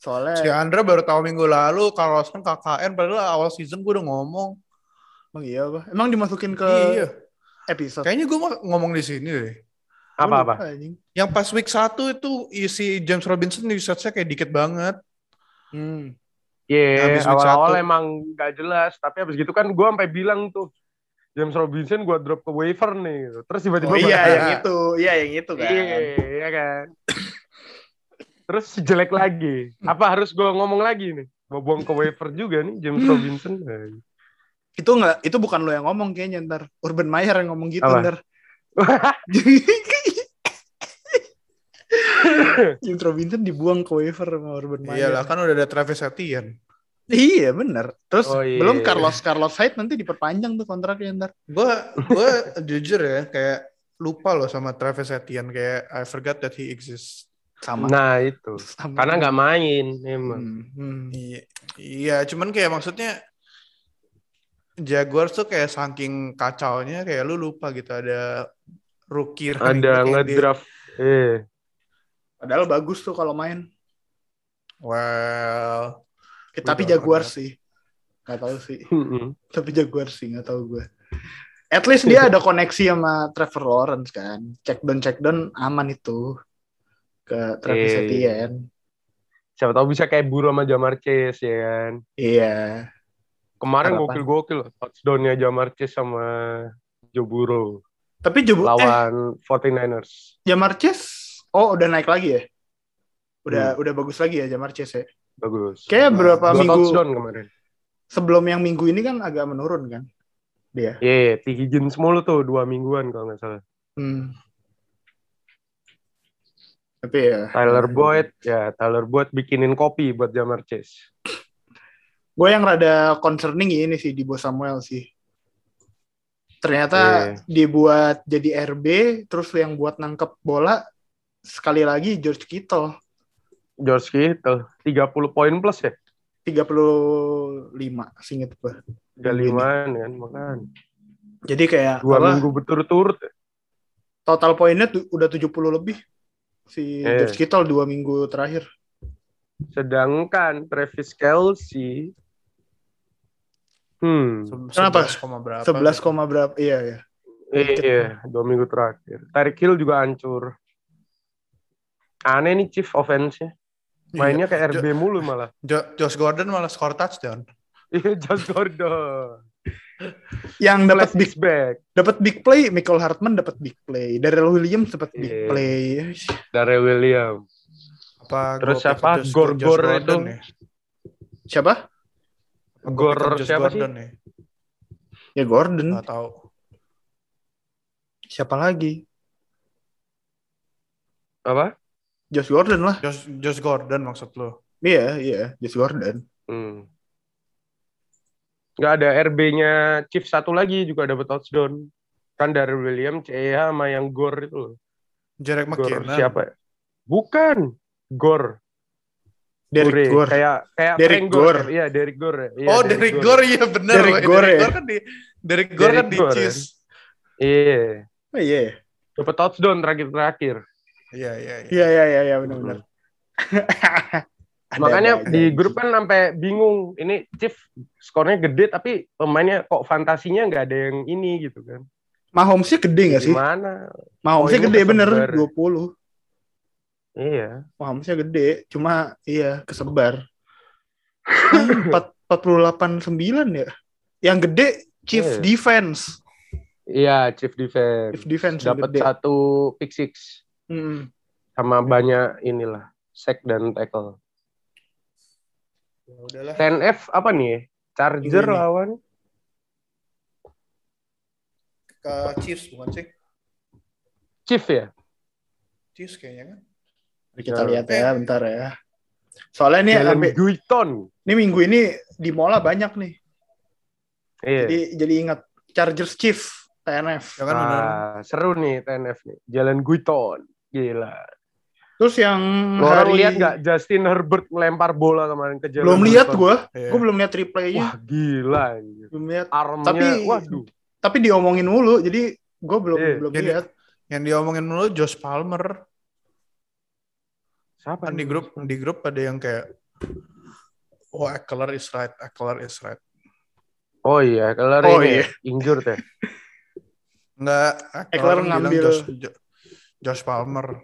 Soalnya Si Andra baru tahu minggu lalu Carlson KKN padahal awal season gue udah ngomong Emang iya apa? Emang dimasukin ke iya. episode? Kayaknya gue ngomong di sini deh. Apa apa? Yang pas week 1 itu isi James Robinson usage-nya kayak dikit banget. Hmm. Iya, Habis week awal-awal satu. emang gak jelas, tapi habis gitu kan gue sampai bilang tuh James Robinson gue drop ke waiver nih, gitu. terus tiba-tiba Oh iya yang itu, iya yang itu kan. Iya, iya kan. Terus jelek lagi. Apa harus gue ngomong lagi nih? Mau buang ke waiver juga nih James Hmm. Robinson. Itu enggak, itu bukan lo yang ngomong kayaknya ntar. Urban Meyer yang ngomong gitu Apa? ntar. James Robinson dibuang ke waiver sama Urban Meyer. Iyalah kan udah ada Travis Etienne. Iya bener. Terus Oh, iya. belum Carlos Carlos Hyde nanti diperpanjang tuh kontraknya ntar. Gue gue jujur ya kayak lupa loh sama Travis Etienne kayak I forgot that he exists. Sama. Nah itu. sama. Karena nggak main emang. Hmm, hmm. Iya, iya, cuman kayak maksudnya Jaguars tuh kayak saking kacaunya kayak lu lupa gitu ada rookie Ada ngedraft. Eh. Padahal bagus tuh kalau main. Well, Eh, tapi udah. sih. Gak tahu sih. Tapi Jaguars sih gak tahu gue. At least dia ada koneksi sama Trevor Lawrence kan. Check down check down aman itu ke Travis Eh. Etienne. Siapa tahu bisa kayak buru sama Jamar Chase ya kan. Iya. Kemarin gokil-gokil loh. touchdownnya Jamar Chase sama Joe Burrow Tapi Jobu eh lawan 49ers. Jamar Chase oh udah naik lagi ya? Udah Hmm. udah bagus lagi ya Jamar Chase ya. Bagus. Kayak berapa Dua minggu touchdown kemarin. sebelum yang minggu ini kan agak menurun kan dia. Iya, T. Higgins mulu tuh dua mingguan kalau nggak salah. Hmm. Tapi ya. Tyler Boyd, ya Tyler Boyd bikinin kopi buat Jamar Chase. Gue yang rada concerning ini sih di Bo Samuel sih. Ternyata Iya. dibuat jadi RB, terus yang buat nangkep bola sekali lagi George Kittle George Kittle, 30 poin plus ya? 35 singkat gue. Galiman kan, makan. Jadi kayak Dua apa, minggu berturut-turut. total poinnya tuh udah 70 lebih si Eh. George Kittle dua minggu terakhir. Sedangkan Travis Kelsey, hmm, Kenapa? 11 koma berapa? 11, koma berapa? Iya ya. iya, dua minggu terakhir. Tyreek Hill juga hancur. Aneh nih Chief offense-nya. Mainnya kayak RB mulu malah. Jo- Josh Gordon malah score touchdown. Iya, Josh Gordon. Yang dapat big back. dapat big play, Michael Hartman dapat big play, Darrell Williams dapat big Iya. play. Dari William. Apa Terus siapa? pick Josh- Gor- Josh Gor Gordon itu? ya? Siapa? Apa gua Gor siapa sih? Gordon ya? Ya Gordon. Nggak tahu. Siapa lagi? Apa? Josh Gordon lah. Josh, Josh Gordon maksud lo. Iya, iya, Josh Gordon. Hmm. Nggak ada RB-nya Chief satu lagi juga dapat touchdown. Kan dari William, CEH sama yang Gor itu loh. Jarek McKinnon. siapa ya? Bukan. Gor. Derek Gore. Gore. Kayak kayak Derek Frank Gore. Iya, Derek Gore. ya. Iya, oh, Derek Gore iya benar. Derek Derek Gore ya? Gore kan di Derek Gore kan Derek di Gore, Chiefs. Iya. Oh iya. Dapat touchdown terakhir-terakhir. Iya, iya, iya. Iya, iya, iya, iya benar-benar. Ada- Makanya ada- di ada. grup kan sampai bingung. Ini Chief skornya gede tapi pemainnya kok fantasinya nggak ada yang ini gitu kan. Mahomesnya gede nggak sih? Gimana? Mahomesnya Poinnya gede bener, kesebar. 20. Iya. Mahomesnya gede, cuma iya kesebar. Empat- 48 9 ya. Yang gede Chief Iya. Defense. Iya, Chief Defense. Chief Defense Dapat satu pick six Hmm. sama banyak inilah sack dan tackle. Ya udahlah. 10F apa nih? Charger Ini. lawan Ke Chiefs bukan sih? Chief ya? Chiefs kayaknya kan. Mari kita Ya. lihat ya, bentar ya. Soalnya nih Jalen sampai Guiton. ini minggu ini di Mola banyak nih. Iya. Jadi jadi ingat Chargers Chief TNF. Ya kan benar. Ah, seru nih TNF nih. Jalen Guiton. Gila. Terus yang Lo hari lihat nggak Justin Herbert melempar bola kemarin ke Jalen belum lihat gue, Iya. gue belum lihat replaynya, Wah, gila. belum lihat. Armnya, Tapi- waduh. Tapi diomongin mulu, jadi gue belum Iya. belum Jadi- lihat. Yang diomongin dulu Josh Palmer. Siapa Kan di grup di grup ada yang kayak Oh, Eckler is right, Eckler is right. Oh iya, kalau Oh ini iya. injured ya. Enggak, Eckler ngambil- Josh, Jo- Josh Palmer.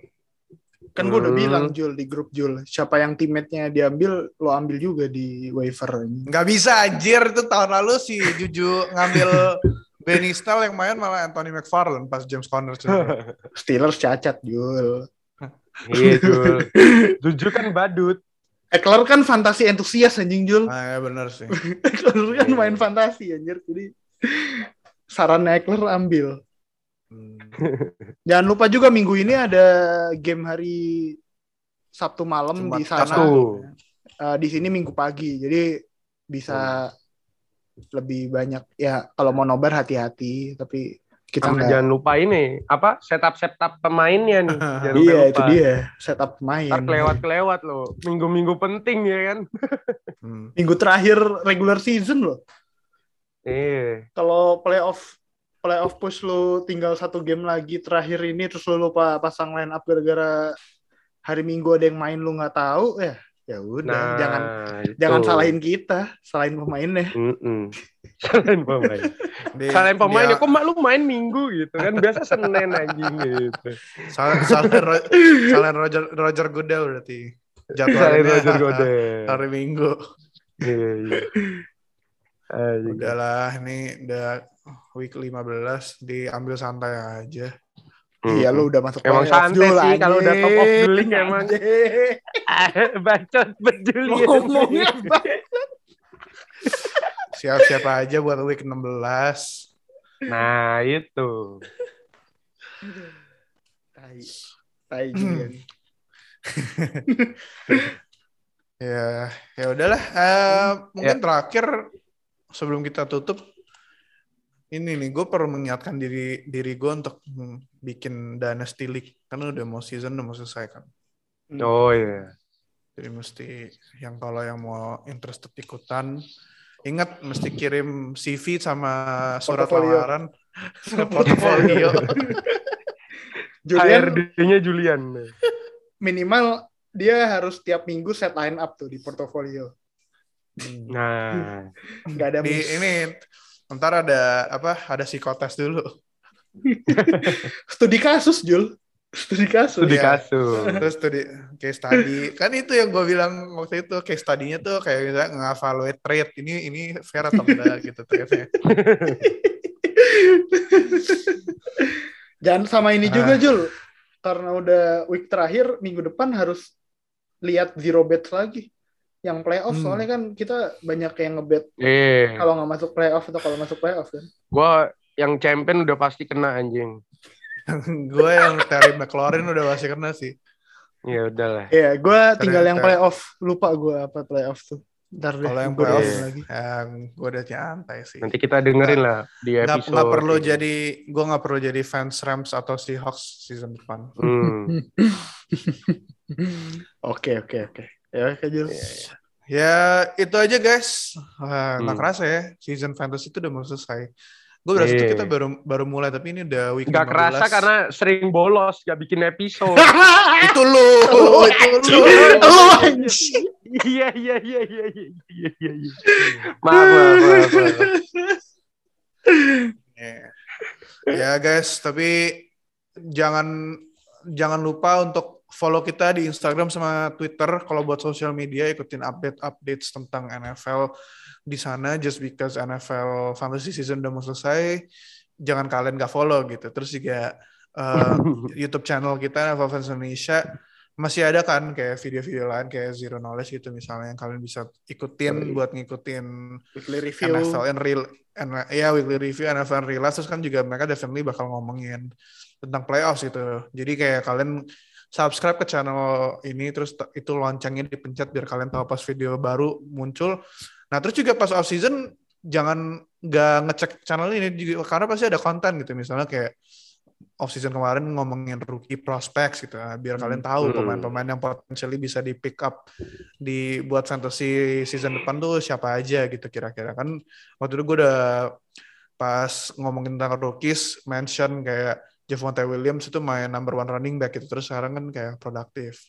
Kan gue udah Hmm. bilang Jul di grup Jul, siapa yang teammate-nya diambil, lo ambil juga di waiver. Nggak bisa anjir itu tahun lalu si Juju ngambil Benny Snell yang main malah Anthony McFarlane pas James Conner. Steelers cacat Jul. Iya, Jul. Tujuh kan badut. Eckler kan fantasi entusias anjing Jul. Ah, ya bener sih. Eckler kan main fantasi anjir. Jadi saran Eckler ambil. Hmm. Jangan lupa juga minggu ini ada game hari Sabtu malam Jumat di sana. Sabtu. Eh, di sini minggu pagi. Jadi bisa lebih banyak ya kalau mau nobar hati-hati tapi kita Sama jangan lupa ini apa setup setup pemainnya nih. Jangan iya lupa. itu dia setup pemain Ntar kelewat kelewat loh. Minggu-minggu penting ya kan. Hmm. minggu terakhir regular season loh Iya. kalau playoff playoff push lu tinggal satu game lagi terakhir ini terus lu lupa pasang line up gara-gara hari minggu ada yang main lu nggak tahu ya ya udah Nah, jangan itu. jangan salahin kita salahin pemainnya Mm-mm. Salahin pemain. Di- Salahin pemain ya kok mak lu main minggu gitu kan. Biasa Senin anjing gitu. Sal- Salahin Ro- salahin Roger Roger Goodell berarti. Jadwalnya Roger Goodell. hari Minggu. Iya, iya. Anjing. Udahlah, ini udah week 15 diambil santai aja. iya lu udah masuk Emang santai sih kalau udah top of the league emang. Bacot berjulian. ngomongnya? Siap-siap aja buat week 16. Nah, itu. tai tai Julian. Ya, ya udahlah. Eh, mungkin terakhir sebelum kita tutup, ini nih gue perlu mengingatkan diri diri gue untuk hmm, bikin dynasty league karena udah mau season udah mau selesai kan. Oh iya. Jadi mesti yang kalau yang mau interested ikutan, ingat mesti kirim CV sama surat lamaran, portofolio. Julian HRD-nya Julian. minimal dia harus tiap minggu set line up tuh di portofolio. Nah, Nggak ada Di ini ntar ada apa? Ada psikotes dulu. studi kasus Jul. Studi kasus. studi Iya. kasus. Terus tuh di case study kan itu yang gue bilang waktu itu case study-nya tuh kayak misalnya nge-evaluate trade ini ini fair atau enggak gitu trade-nya. Jangan sama ini Ah. juga Jul. Karena udah week terakhir minggu depan harus lihat zero bets lagi. Yang playoff Hmm. soalnya kan kita banyak yang ngebet Eh, kalau nggak masuk playoff atau kalau masuk playoff kan. gua yang champion udah pasti kena anjing. gue yang Terry McLaurin udah pasti kena sih. Ya udahlah. Iya, gue tinggal yang playoff. Lupa gue apa playoff tuh. Ntar deh. Kalau yang gua playoff lagi. yang gue udah nyantai sih. Nanti kita dengerin lah di episode. nggak perlu ini. jadi gue nggak perlu jadi fans Rams atau Seahawks season depan. Hmm. Oke, oke, oke. Ya, oke Jul. Ya itu aja guys. Wah, nggak Hmm. kerasa ya season fantasy itu udah mau selesai. Gue berasa tuh Iya. kita baru baru mulai tapi ini udah week Gak 15. kerasa karena sering bolos, gak bikin episode. itu lu, Lu itu lu. Lu anjing. Iya iya iya iya iya iya iya. iya. Maaf maaf maaf. maaf. Ya. Ya guys, tapi jangan jangan lupa untuk follow kita di Instagram sama Twitter. Kalau buat sosial media ikutin update-updates tentang NFL di sana. Just because NFL fantasy season udah mau selesai, jangan kalian gak follow gitu. Terus juga uh, YouTube channel kita NFL Fans Indonesia masih ada kan kayak video-video lain kayak Zero Knowledge gitu misalnya yang kalian bisa ikutin Sorry. buat ngikutin Weekly review. NFL in real N- ya weekly review NFL in real terus kan juga mereka definitely bakal ngomongin tentang playoffs gitu jadi kayak kalian subscribe ke channel ini terus itu loncengnya dipencet biar kalian tahu pas video baru muncul. Nah terus juga pas off season jangan nggak ngecek channel ini juga karena pasti ada konten gitu. Misalnya kayak off season kemarin ngomongin rookie prospects gitu nah, biar kalian tahu Hmm. pemain-pemain yang potentially bisa di pick up di buat fantasy season depan tuh siapa aja gitu kira-kira. Kan waktu itu gue udah pas ngomongin tentang rookies mention kayak Javonte Williams itu main number one running back gitu terus sekarang kan kayak produktif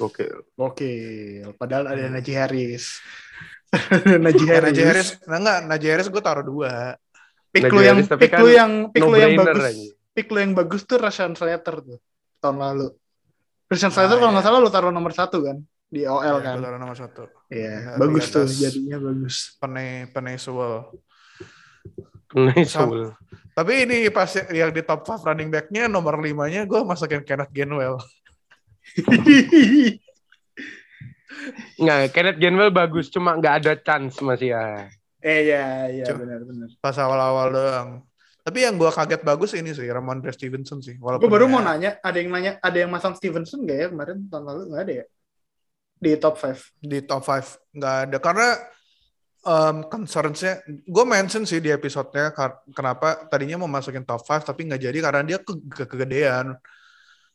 Oke. Oke, padahal ada Najee Harris. Najee Ya, Harris. Najee Harris, nah enggak, Najee Harris gue taruh dua. Pick Najee lu yang Harris, pick kan lu yang pick lu yang bagus. aja. Pick lu yang bagus tuh Rashawn Slater tuh tahun lalu. Rashawn Ah, Slater kalau iya. nggak salah lu taruh nomor satu kan di OL Ya, kan. gue taruh nomor satu. Iya, Benar, bagus tuh jadinya bagus. Penay Sewell. Nice. Tapi ini pas yang di top 5 running back-nya nomor 5-nya gue masukin Kenneth Gainwell. Nggak, Kenneth Gainwell bagus, cuma nggak ada chance masih ya. eh ya, ya Cuk. benar-benar. Pas awal-awal doang. Tapi yang gue kaget bagus ini sih, Ramondre Stevenson sih. Gue Walaupun baru ya- mau nanya, ada yang nanya, ada yang masang Stevenson nggak ya kemarin tahun lalu nggak ada ya? Di top 5. di top 5 nggak ada karena um, concerns-nya gue mention sih di episode-nya kenapa tadinya mau masukin top 5 tapi nggak jadi karena dia ke, ke- kegedean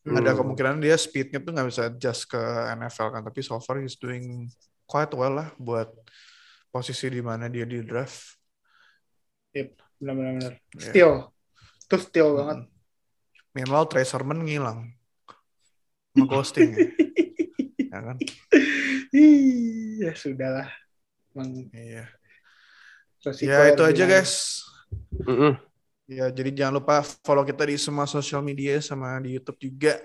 ada Hmm. kemungkinan dia speednya tuh nggak bisa adjust ke NFL kan tapi so far he's doing quite well lah buat posisi di mana dia di draft Benar-benar. Ya. Steal. Itu steal banget. Hmm. Meanwhile Trey Sermon ngilang sama ghosting ya. ya kan Ih, ya sudahlah. Emang iya resiko ya itu aja lain. guys Mm-mm. Ya, jadi jangan lupa follow kita di semua sosial media sama di YouTube juga.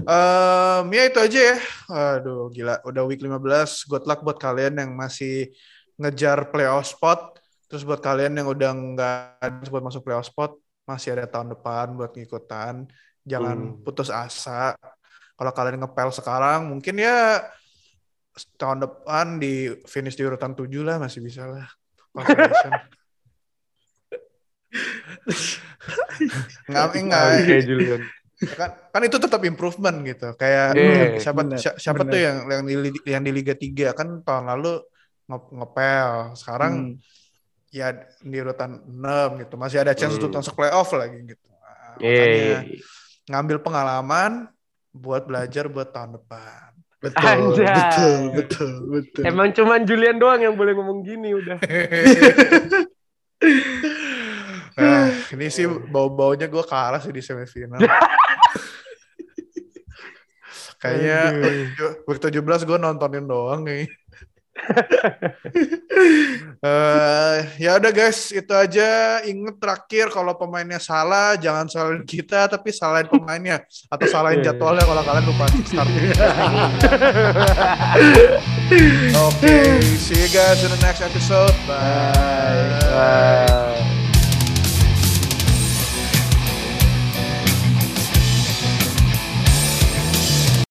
Em, ya itu aja ya. Aduh, gila. Udah week 15. Good luck buat kalian yang masih ngejar playoff spot. Terus buat kalian yang udah nggak ada buat masuk playoff spot, masih ada tahun depan buat ngikutan. Jangan Hmm. putus asa. Kalau kalian ngepel sekarang, mungkin ya tahun depan di finish di urutan 7 lah, masih bisa lah. Nggak, enggak. Julian. Ya kan, kan itu tetap improvement gitu. Kayak Iya, siapa bener, si- siapa bener. tuh yang yang di yang di Liga 3 kan tahun lalu nge- ngepel. Sekarang Hmm. ya di urutan 6 gitu. Masih ada chance Hmm. untuk masuk playoff lagi gitu. Nah, Iya. makanya ngambil pengalaman buat belajar buat tahun depan. Betul, Anjay. betul, betul, betul. Emang cuman Julian doang yang boleh ngomong gini udah. Nah, ini sih bau-baunya gue kalah sih di semifinal. Kayaknya week 17 gue nontonin doang nih. Eh, ya udah guys, itu aja. Ingat terakhir kalau pemainnya salah, jangan salahin kita, tapi salahin pemainnya atau salahin Iya. jadwalnya kalau kalian lupa start. Oke, see you guys in the next episode. Bye. Bye.